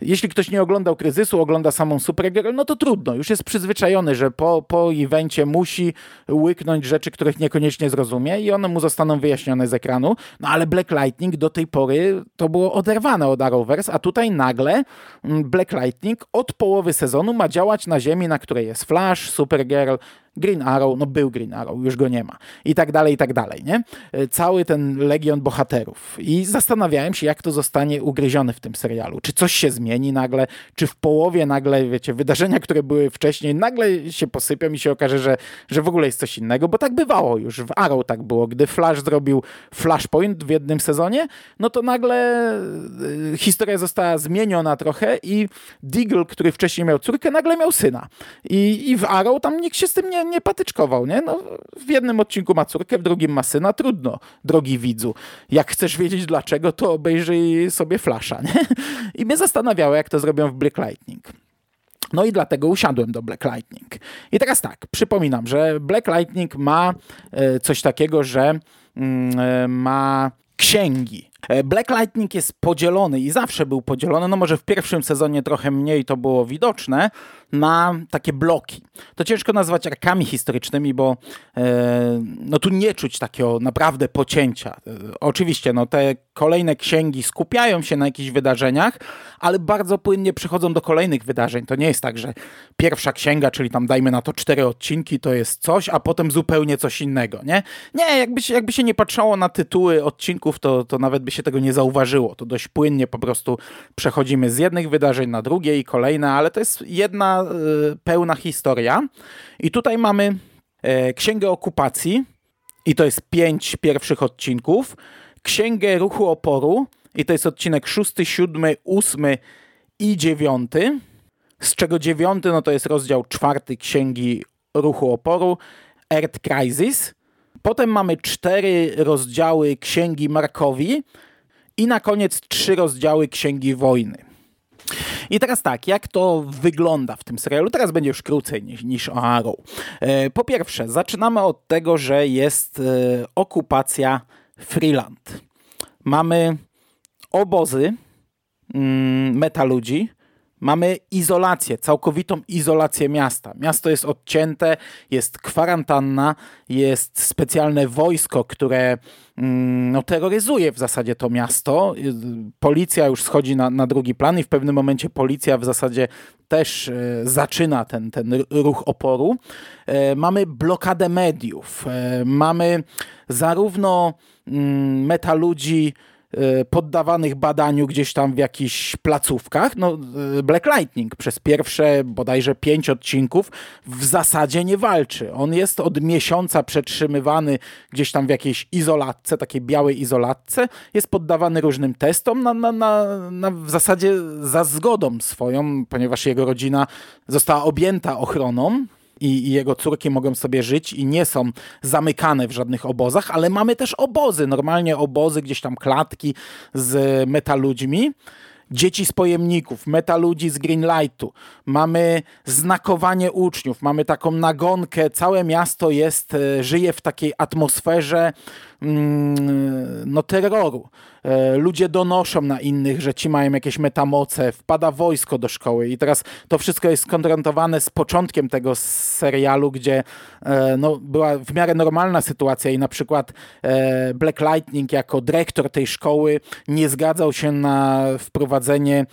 jeśli ktoś nie oglądał kryzysu, ogląda samą Supergirl, no to trudno, już jest przyzwyczajony, że po, po evencie musi łyknąć rzeczy, których niekoniecznie zrozumie i one mu zostaną wyjaśnione z ekranu. No ale Black Lightning do tej pory to było oderwane od Arrowverse, a tutaj nagle mm, Black Lightning od połowy sezonu ma działać na ziemi, na której jest Flash, Supergirl, Green Arrow, no był Green Arrow, już go nie ma. I tak dalej, i tak dalej, nie? E, cały ten legion bohaterów. I zastanawiałem się, jak to zostanie ugryzione w tym serialu. Czy coś się zmieni nagle, czy w połowie nagle, wiecie, wydarzenia, które były wcześniej, nagle się posypią i się okaże, że, że w ogóle jest coś innego, bo tak bywało już. W Arrow tak było. Gdy Flash zrobił Flashpoint w jednym sezonie, no to nagle e, historia została zmieniona trochę i Deagle, który wcześniej miał córkę, nagle miał syna. I, i w Arrow tam nikt się z tym nie, nie patyczkował, nie? No, w jednym odcinku ma córkę, w drugim ma syna. Trudno, drogi widzu. Jak chcesz wiedzieć dlaczego, to obejrzyj sobie Flasha, nie? I mnie zastanawiało, jak to zrobią w Black Lightning. No i dlatego usiadłem do Black Lightning. I teraz tak, przypominam, że Black Lightning ma e, coś takiego, że mm, e, ma księgi. E, Black Lightning jest podzielony i zawsze był podzielony, no może w pierwszym sezonie trochę mniej to było widoczne, na takie bloki. To ciężko nazwać arkami historycznymi, bo e, no tu nie czuć takiego naprawdę pocięcia. E, oczywiście no te kolejne księgi skupiają się na jakichś wydarzeniach, ale bardzo płynnie przechodzą do kolejnych wydarzeń. To nie jest tak, że pierwsza księga, czyli tam dajmy na to cztery odcinki, to jest coś, a potem zupełnie coś innego, nie? Nie, jakby się, jakby się nie patrzało na tytuły odcinków, to, to nawet by się tego nie zauważyło. To dość płynnie po prostu przechodzimy z jednych wydarzeń na drugie i kolejne, ale to jest jedna y, pełna historia. I tutaj mamy e, Księgę Okupacji i to jest pięć pierwszych odcinków. Księgę Ruchu Oporu i to jest odcinek szósty, siódmy, ósmy i dziewiąty. Z czego dziewiąty no to jest rozdział czwarty Księgi Ruchu Oporu, Earth Crisis. Potem mamy cztery rozdziały Księgi Markowi i na koniec trzy rozdziały Księgi Wojny. I teraz tak, jak to wygląda w tym serialu? Teraz będzie już krócej niż, niż o Arrow. E, po pierwsze, zaczynamy od tego, że jest e, okupacja Freeland. Mamy obozy mm, metaludzi, Mamy izolację, całkowitą izolację miasta. Miasto jest odcięte, jest kwarantanna, jest specjalne wojsko, które mm, no, terroryzuje w zasadzie to miasto. Policja już schodzi na, na drugi plan i w pewnym momencie policja w zasadzie też e, zaczyna ten, ten ruch oporu. E, mamy blokadę mediów, e, mamy zarówno mm, metaludzi, Y, poddawanych badaniu gdzieś tam w jakichś placówkach. No, y, Black Lightning przez pierwsze bodajże pięć odcinków w zasadzie nie walczy. On jest od miesiąca przetrzymywany gdzieś tam w jakiejś izolatce, takiej białej izolatce. Jest poddawany różnym testom na, na, na, na w zasadzie za zgodą swoją, ponieważ jego rodzina została objęta ochroną i, jego córki mogą sobie żyć i nie są zamykane w żadnych obozach, ale mamy też obozy, normalnie obozy, gdzieś tam klatki z metaludźmi. Dzieci z pojemników, metaludzi z Greenlightu, mamy znakowanie uczniów, mamy taką nagonkę, całe miasto jest, e, żyje w takiej atmosferze no, terroru. E, ludzie donoszą na innych, że ci mają jakieś metamoce, wpada wojsko do szkoły i teraz to wszystko jest skonfrontowane z początkiem tego serialu, gdzie e, no, była w miarę normalna sytuacja i na przykład e, Black Lightning jako dyrektor tej szkoły nie zgadzał się na wprowadzenie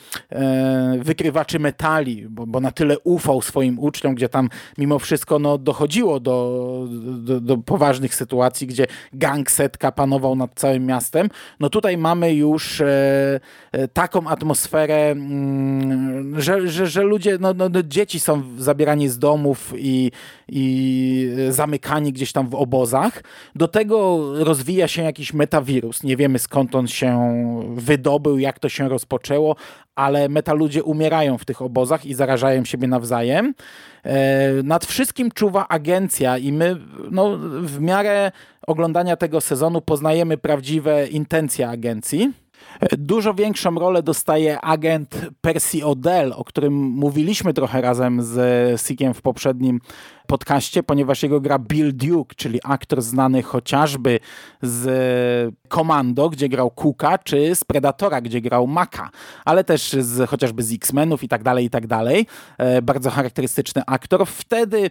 wykrywaczy metali, bo, bo na tyle ufał swoim uczniom, gdzie tam mimo wszystko no, dochodziło do, do, do poważnych sytuacji, gdzie gang setka panował nad całym miastem. No tutaj mamy już e, e, taką atmosferę, mm, że, że, że ludzie, no, no, no, dzieci są zabierani z domów i, i zamykani gdzieś tam w obozach. Do tego rozwija się jakiś metawirus. Nie wiemy skąd on się wydobył, jak to się rozpoczęło, ale metaludzie umierają w tych obozach i zarażają siebie nawzajem. E, nad wszystkim czuwa agencja i my no, w miarę oglądania tego sezonu poznajemy prawdziwe intencje agencji. Dużo większą rolę dostaje agent Percy Odell, o którym mówiliśmy trochę razem z Sikiem w poprzednim podcaście, ponieważ jego gra Bill Duke, czyli aktor znany chociażby z Komando, gdzie grał Cooka, czy z Predatora, gdzie grał Maka, ale też z, chociażby z X-Menów i tak dalej, i tak dalej. E, bardzo charakterystyczny aktor. Wtedy e,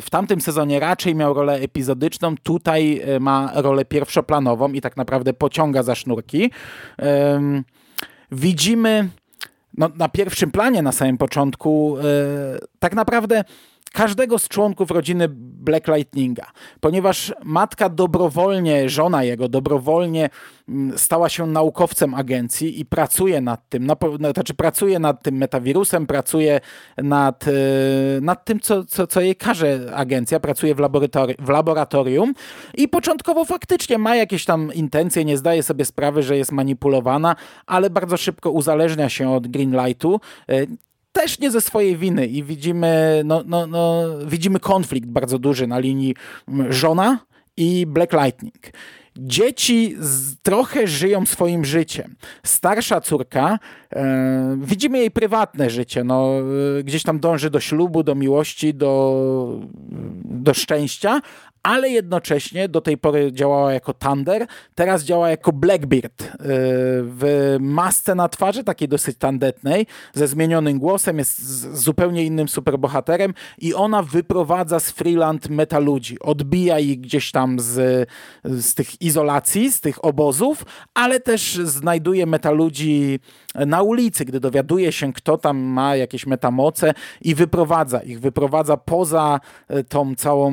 w tamtym sezonie raczej miał rolę epizodyczną, tutaj e, ma rolę pierwszoplanową i tak naprawdę pociąga za sznurki. Widzimy no, na pierwszym planie na samym początku tak naprawdę każdego z członków rodziny Black Lightninga, ponieważ matka dobrowolnie, żona jego dobrowolnie mm, stała się naukowcem agencji i pracuje nad tym, na, znaczy pracuje nad tym metawirusem, pracuje nad, e, nad tym, co, co, co jej każe agencja, pracuje w, laboratori w laboratorium i początkowo faktycznie ma jakieś tam intencje, nie zdaje sobie sprawy, że jest manipulowana, ale bardzo szybko uzależnia się od Greenlightu. Też nie ze swojej winy i widzimy, no, no, no, widzimy konflikt bardzo duży na linii żona i Black Lightning. Dzieci z, trochę żyją swoim życiem. Starsza córka, e, widzimy jej prywatne życie. No, e, gdzieś tam dąży do ślubu, do miłości, do, do szczęścia, ale jednocześnie do tej pory działała jako Thunder, teraz działa jako Blackbeard y, w masce na twarzy, takiej dosyć tandetnej, ze zmienionym głosem, jest zupełnie innym superbohaterem i ona wyprowadza z Freeland metaludzi, odbija ich gdzieś tam z, z tych izolacji, z tych obozów, ale też znajduje metaludzi na ulicy, gdy dowiaduje się, kto tam ma jakieś metamoce i wyprowadza ich, wyprowadza poza e, tą całą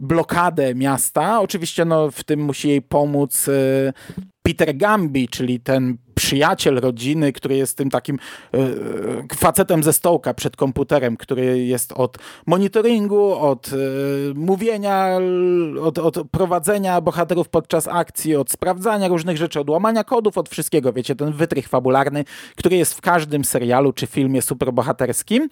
blokadę miasta. Oczywiście no, w tym musi jej pomóc e, Peter Gambi, czyli ten przyjaciel rodziny, który jest tym takim e, facetem ze stołka przed komputerem, który jest od monitoringu, od mówienia, od, od prowadzenia bohaterów podczas akcji, od sprawdzania różnych rzeczy, od łamania kodów, od wszystkiego. Wiecie, ten wytrych fabularny, który jest w każdym serialu czy filmie superbohaterskim.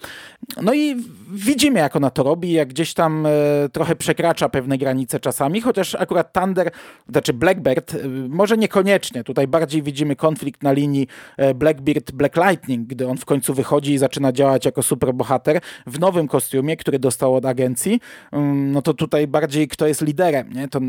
No i widzimy, jak ona to robi, jak gdzieś tam trochę przekracza pewne granice czasami, chociaż akurat Thunder, znaczy Blackbird, może niekoniecznie. Tutaj bardziej widzimy konflikt na linii e, Blackbeard Black Lightning, gdy on w końcu wychodzi i zaczyna działać jako superbohater w nowym kostiumie, który dostał od agencji, mm, no to tutaj bardziej kto jest liderem, nie? To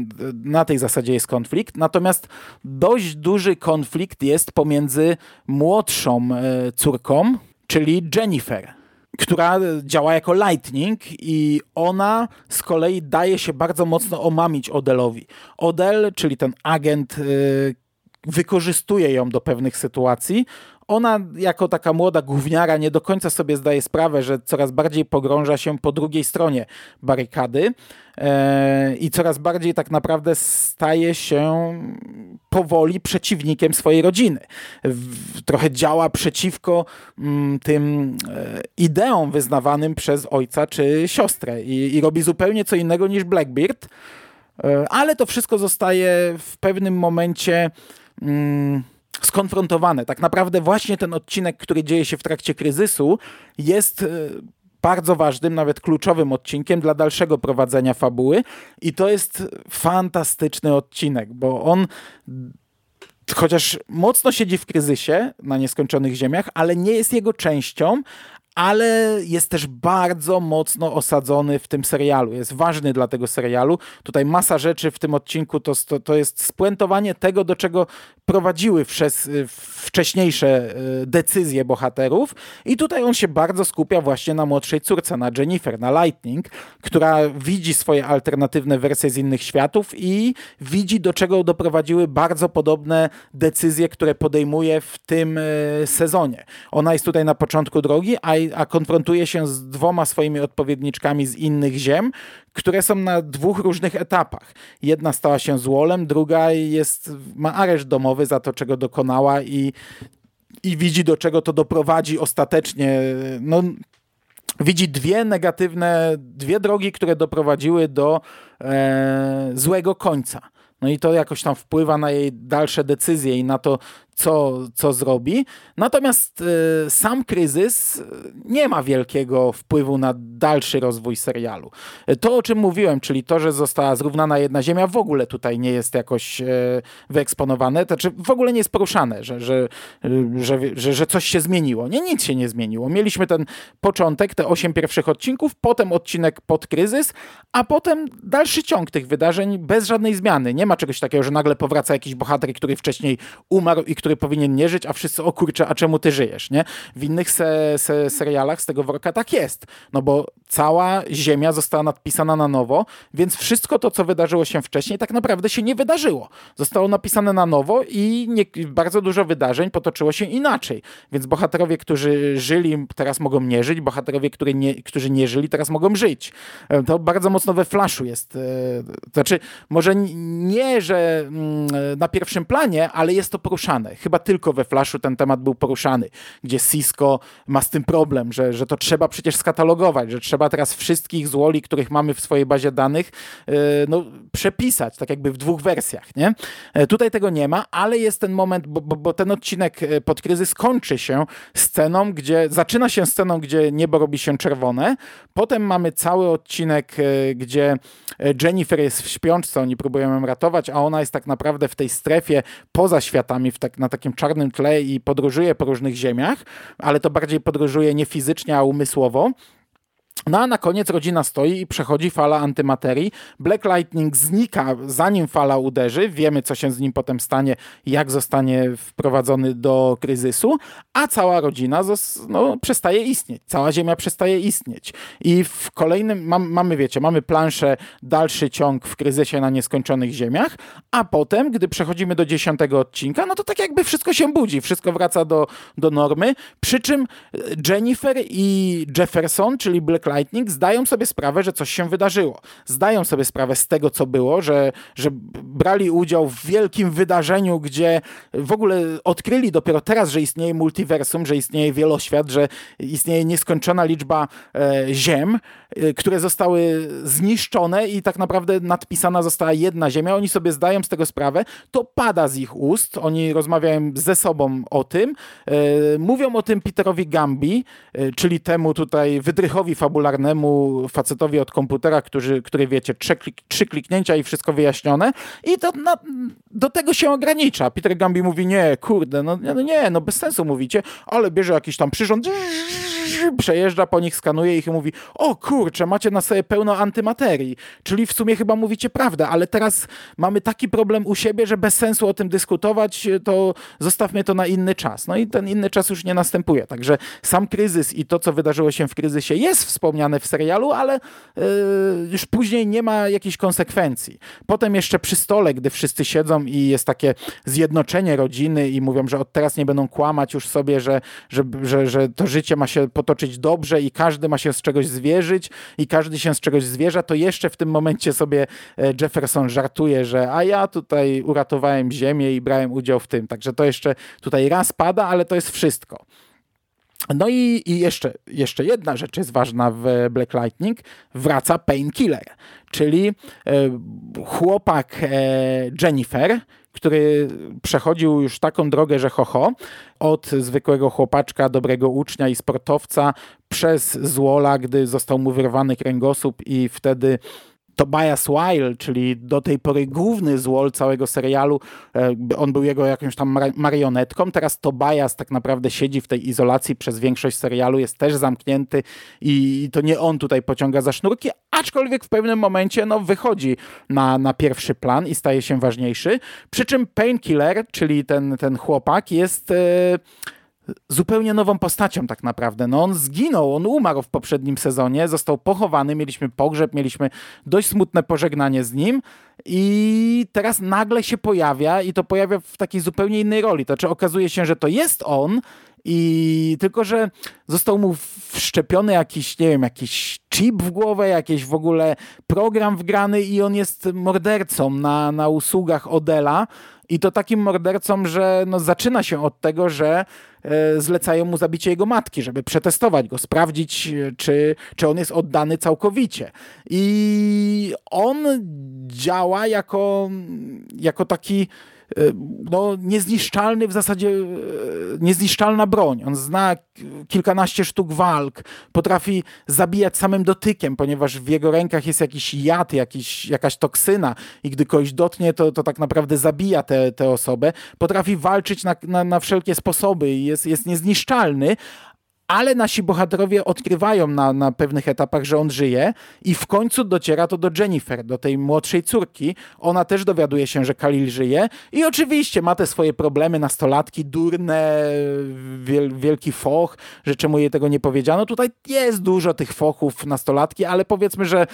na tej zasadzie jest konflikt. Natomiast dość duży konflikt jest pomiędzy młodszą e, córką, czyli Jennifer która działa jako Lightning i ona z kolei daje się bardzo mocno omamić Odelowi. Odel, czyli ten agent e, wykorzystuje ją do pewnych sytuacji. Ona, jako taka młoda gówniara, nie do końca sobie zdaje sprawę, że coraz bardziej pogrąża się po drugiej stronie barykady e, i coraz bardziej tak naprawdę staje się powoli przeciwnikiem swojej rodziny. trochę działa przeciwko mm, tym e, ideom wyznawanym przez ojca czy siostrę i, i robi zupełnie co innego niż Blackbeard. E, ale to wszystko zostaje w pewnym momencie mm, skonfrontowane. Tak naprawdę właśnie ten odcinek, który dzieje się w trakcie kryzysu, jest e, bardzo ważnym, nawet kluczowym odcinkiem dla dalszego prowadzenia fabuły i to jest fantastyczny odcinek, bo on chociaż mocno siedzi w kryzysie na nieskończonych ziemiach, ale nie jest jego częścią, ale jest też bardzo mocno osadzony w tym serialu. Jest ważny dla tego serialu. Tutaj masa rzeczy w tym odcinku to, to, to jest spuentowanie tego, do czego prowadziły wcześniejsze e, decyzje bohaterów. I tutaj on się bardzo skupia właśnie na młodszej córce, na Jennifer, na Lightning, która widzi swoje alternatywne wersje z innych światów i widzi, do czego doprowadziły bardzo podobne decyzje, które podejmuje w tym e, sezonie. Ona jest tutaj na początku drogi, a a konfrontuje się z dwoma swoimi odpowiedniczkami z innych ziem, które są na dwóch różnych etapach. Jedna stała się złolem, druga jest, ma areszt domowy za to, czego dokonała i, i widzi, do czego to doprowadzi ostatecznie. No, widzi dwie negatywne, dwie drogi, które doprowadziły do e, złego końca. No i to jakoś tam wpływa na jej dalsze decyzje i na to, co, co zrobi. Natomiast y, sam kryzys nie ma wielkiego wpływu na dalszy rozwój serialu. To, o czym mówiłem, czyli to, że została zrównana jedna ziemia, w ogóle tutaj nie jest jakoś y, wyeksponowane, to znaczy w ogóle nie jest poruszane, że, że, że, że, że coś się zmieniło. Nie, nic się nie zmieniło. Mieliśmy ten początek, te osiem pierwszych odcinków, potem odcinek pod kryzys, a potem dalszy ciąg tych wydarzeń bez żadnej zmiany. Nie ma czegoś takiego, że nagle powraca jakiś bohater, który wcześniej umarł i który powinien nie żyć, a wszyscy, o kurczę, a czemu ty żyjesz, nie? W innych se, se serialach z tego worka tak jest, no bo cała ziemia została nadpisana na nowo, więc wszystko to, co wydarzyło się wcześniej, tak naprawdę się nie wydarzyło. Zostało napisane na nowo i nie, bardzo dużo wydarzeń potoczyło się inaczej. Więc bohaterowie, którzy żyli, teraz mogą nie żyć, bohaterowie, którzy nie, którzy nie żyli, teraz mogą żyć. E, to bardzo mocno we flaszu jest. E, znaczy, może nie, że mm, na pierwszym planie, ale jest to poruszane. Chyba tylko we flaszu ten temat był poruszany, gdzie Cisco ma z tym problem, że, że to trzeba przecież skatalogować, że trzeba teraz wszystkich złoli, których mamy w swojej bazie danych, e, no, przepisać, tak jakby w dwóch wersjach. Nie? Tutaj tego nie ma, ale jest ten moment, bo, bo, bo ten odcinek pod kryzys kończy się sceną, gdzie zaczyna się sceną, gdzie niebo robi się czerwone, potem mamy cały odcinek, gdzie Jennifer jest w śpiączce, oni próbują ją ratować, a ona jest tak naprawdę w tej strefie poza światami, tak, na takim czarnym tle i podróżuje po różnych ziemiach, ale to bardziej podróżuje nie fizycznie, a umysłowo. No a na koniec rodzina stoi i przechodzi fala antymaterii. Black Lightning znika zanim fala uderzy. Wiemy, co się z nim potem stanie, jak zostanie wprowadzony do kryzysu, a cała rodzina no, przestaje istnieć. Cała Ziemia przestaje istnieć. I w kolejnym, mam, mamy, wiecie, mamy planszę, dalszy ciąg w kryzysie na nieskończonych ziemiach, a potem, gdy przechodzimy do dziesiątego odcinka, no to tak jakby wszystko się budzi, wszystko wraca do, do normy, przy czym Jennifer i Jefferson, czyli Black Lightning zdają sobie sprawę, że coś się wydarzyło. Zdają sobie sprawę z tego, co było, że, że brali udział w wielkim wydarzeniu, gdzie w ogóle odkryli dopiero teraz, że istnieje multiversum, że istnieje wieloświat, że istnieje nieskończona liczba e, ziem, e, które zostały zniszczone i tak naprawdę nadpisana została jedna ziemia. Oni sobie zdają z tego sprawę. To pada z ich ust. Oni rozmawiają ze sobą o tym. E, mówią o tym Peterowi Gambi, e, czyli temu tutaj wydrychowi fabularnemu, fabularnemu facetowi od komputera, który, który wiecie, trzy, klik, trzy kliknięcia i wszystko wyjaśnione i to na, do tego się ogranicza. Peter Gambi mówi, nie, kurde, no, no nie, no bez sensu mówicie, ale bierze jakiś tam przyrząd, przejeżdża po nich, skanuje ich i mówi, o kurczę, macie na sobie pełno antymaterii, czyli w sumie chyba mówicie prawdę, ale teraz mamy taki problem u siebie, że bez sensu o tym dyskutować, to zostawmy to na inny czas. No i ten inny czas już nie następuje, także sam kryzys i to, co wydarzyło się w kryzysie jest wspomniane w serialu, ale yy, już później nie ma jakichś konsekwencji. Potem jeszcze przy stole, gdy wszyscy siedzą i jest takie zjednoczenie rodziny i mówią, że od teraz nie będą kłamać już sobie, że, że, że, że to życie ma się potoczyć dobrze i każdy ma się z czegoś zwierzyć i każdy się z czegoś zwierza, to jeszcze w tym momencie sobie e, Jefferson żartuje, że a ja tutaj uratowałem ziemię i brałem udział w tym. Także to jeszcze tutaj raz pada, ale to jest wszystko. No i, i jeszcze, jeszcze jedna rzecz jest ważna w Black Lightning. Wraca Painkiller, czyli e, chłopak e, Jennifer, który przechodził już taką drogę, że ho, od zwykłego chłopaczka, dobrego ucznia i sportowca przez złola, gdy został mu wyrwany kręgosłup i wtedy Tobias Weil, czyli do tej pory główny złol całego serialu, e, on był jego jakąś tam marionetką, teraz Tobias tak naprawdę siedzi w tej izolacji przez większość serialu, jest też zamknięty i to nie on tutaj pociąga za sznurki, aczkolwiek w pewnym momencie no, wychodzi na, na pierwszy plan i staje się ważniejszy, przy czym Painkiller, czyli ten, ten chłopak jest... Yy zupełnie nową postacią tak naprawdę. No on zginął, on umarł w poprzednim sezonie, został pochowany, mieliśmy pogrzeb, mieliśmy dość smutne pożegnanie z nim i teraz nagle się pojawia i to pojawia w takiej zupełnie innej roli. To znaczy okazuje się, że to jest on i tylko, że został mu wszczepiony jakiś, nie wiem, jakiś chip w głowę, jakiś w ogóle program wgrany i on jest mordercą na, na usługach Odela i to takim mordercą, że no, zaczyna się od tego, że zlecają mu zabicie jego matki, żeby przetestować go, sprawdzić, e, czy, czy on jest oddany całkowicie. I on działa jako, jako taki no, niezniszczalny w zasadzie, e, niezniszczalna broń. On zna kilkanaście sztuk walk, potrafi zabijać samym dotykiem, ponieważ w jego rękach jest jakiś jad, jakiś, jakaś toksyna i gdy kogoś dotknie, to, to tak naprawdę zabija tę osobę. Potrafi walczyć na, na, na wszelkie sposoby i jest, jest niezniszczalny, ale nasi bohaterowie odkrywają na, na pewnych etapach, że on żyje i w końcu dociera to do Jennifer, do tej młodszej córki. Ona też dowiaduje się, że Khalil żyje i oczywiście ma te swoje problemy, nastolatki, durne, wiel, wielki foch, że czemu jej tego nie powiedziano. Tutaj jest dużo tych fochów nastolatki, ale powiedzmy, że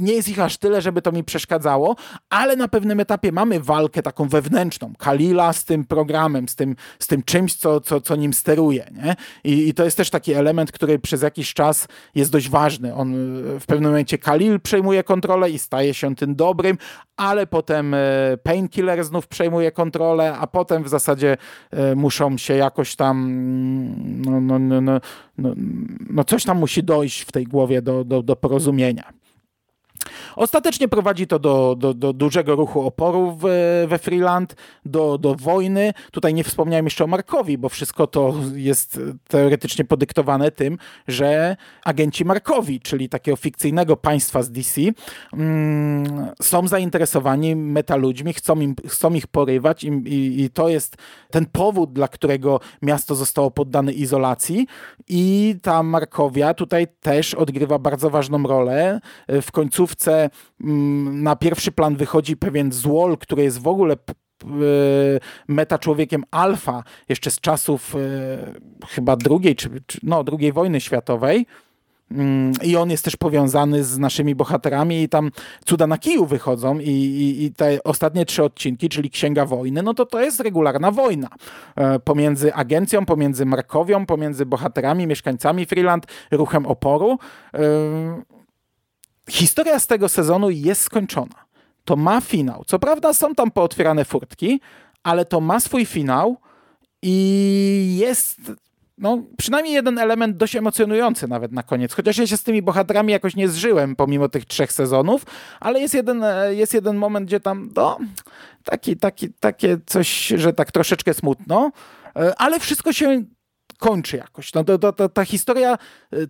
nie jest ich aż tyle, żeby to mi przeszkadzało, ale na pewnym etapie mamy walkę taką wewnętrzną. Khalila z tym programem, z tym, z tym czymś, co, co, co nim steruje. Nie? I i, to jest też taki element, który przez jakiś czas jest dość ważny. On w pewnym momencie Khalil przejmuje kontrolę i staje się tym dobrym, ale potem e, Painkiller znów przejmuje kontrolę, a potem w zasadzie e, muszą się jakoś tam no, no, no, no, no, no coś tam musi dojść w tej głowie do, do, do porozumienia. Ostatecznie prowadzi to do, do, do dużego ruchu oporu w, we Freeland, do, do wojny. Tutaj nie wspomniałem jeszcze o Markowi, bo wszystko to jest teoretycznie podyktowane tym, że agenci Markowi, czyli takiego fikcyjnego państwa z DC, mm, są zainteresowani metaludźmi, chcą, im, chcą ich porywać i, i, i to jest ten powód, dla którego miasto zostało poddane izolacji i ta Markowia tutaj też odgrywa bardzo ważną rolę. W końcówce Mm, na pierwszy plan wychodzi pewien złol, który jest w ogóle meta człowiekiem alfa jeszcze z czasów e, chyba drugiej, czy, no, drugiej wojny światowej. Mm, I on jest też powiązany z naszymi bohaterami i tam cuda na kiju wychodzą i, i, i, te ostatnie trzy odcinki, czyli Księga Wojny, no to to jest regularna wojna e, pomiędzy agencją, pomiędzy Markowią, pomiędzy bohaterami, mieszkańcami Freeland, ruchem oporu. E, historia z tego sezonu jest skończona. To ma finał. Co prawda są tam pootwierane furtki, ale to ma swój finał i jest no, przynajmniej jeden element dość emocjonujący nawet na koniec. Chociaż ja się z tymi bohaterami jakoś nie zżyłem pomimo tych trzech sezonów, ale jest jeden, jest jeden moment, gdzie tam no, taki, taki, takie coś, że tak troszeczkę smutno, ale wszystko się kończy jakoś. No, to, to, to, ta historia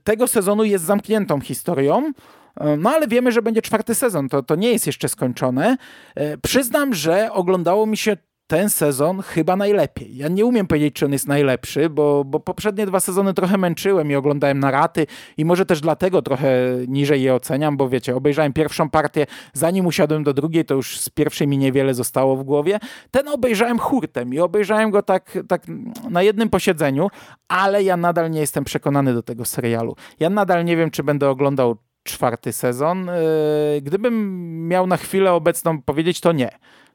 tego sezonu jest zamkniętą historią. E, no ale wiemy, że będzie czwarty sezon, to, to nie jest jeszcze skończone. E, przyznam, że oglądało mi się ten sezon chyba najlepiej. Ja nie umiem powiedzieć, czy on jest najlepszy, bo, bo poprzednie dwa sezony trochę męczyłem i oglądałem na raty i może też dlatego trochę niżej je oceniam, bo wiecie, obejrzałem pierwszą partię, zanim usiadłem do drugiej, to już z pierwszej mi niewiele zostało w głowie. Ten obejrzałem hurtem i obejrzałem go tak, tak na jednym posiedzeniu, ale ja nadal nie jestem przekonany do tego serialu. Ja nadal nie wiem, czy będę oglądał czwarty sezon. E, gdybym miał na chwilę obecną powiedzieć, to nie.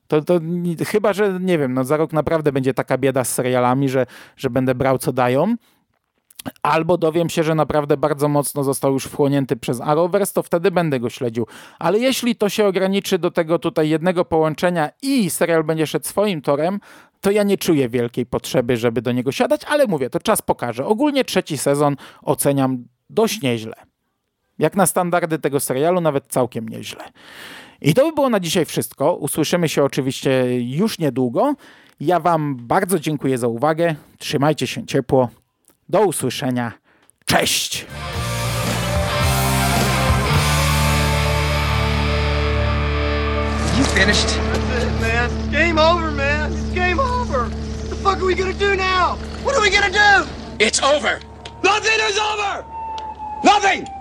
To, to chyba, że nie wiem, no za rok naprawdę będzie taka bieda z serialami, że, że będę brał co dają. Albo dowiem się, że naprawdę bardzo mocno został już wchłonięty przez Arrowverse, to wtedy będę go śledził. Ale jeśli to się ograniczy do tego tutaj jednego połączenia i serial będzie szedł swoim torem, to ja nie czuję wielkiej potrzeby, żeby do niego siadać, ale mówię, to czas pokaże. Ogólnie trzeci sezon oceniam dość nieźle. Jak na standardy tego serialu, nawet całkiem nieźle. I to by było na dzisiaj wszystko. Usłyszymy się oczywiście już niedługo. Ja Wam bardzo dziękuję za uwagę. Trzymajcie się ciepło. Do usłyszenia. Cześć! You finished? That's it, man. Game over, man. It's game over. What the fuck are we gonna do now? What are we gonna do? It's over. Nothing is over. Nothing.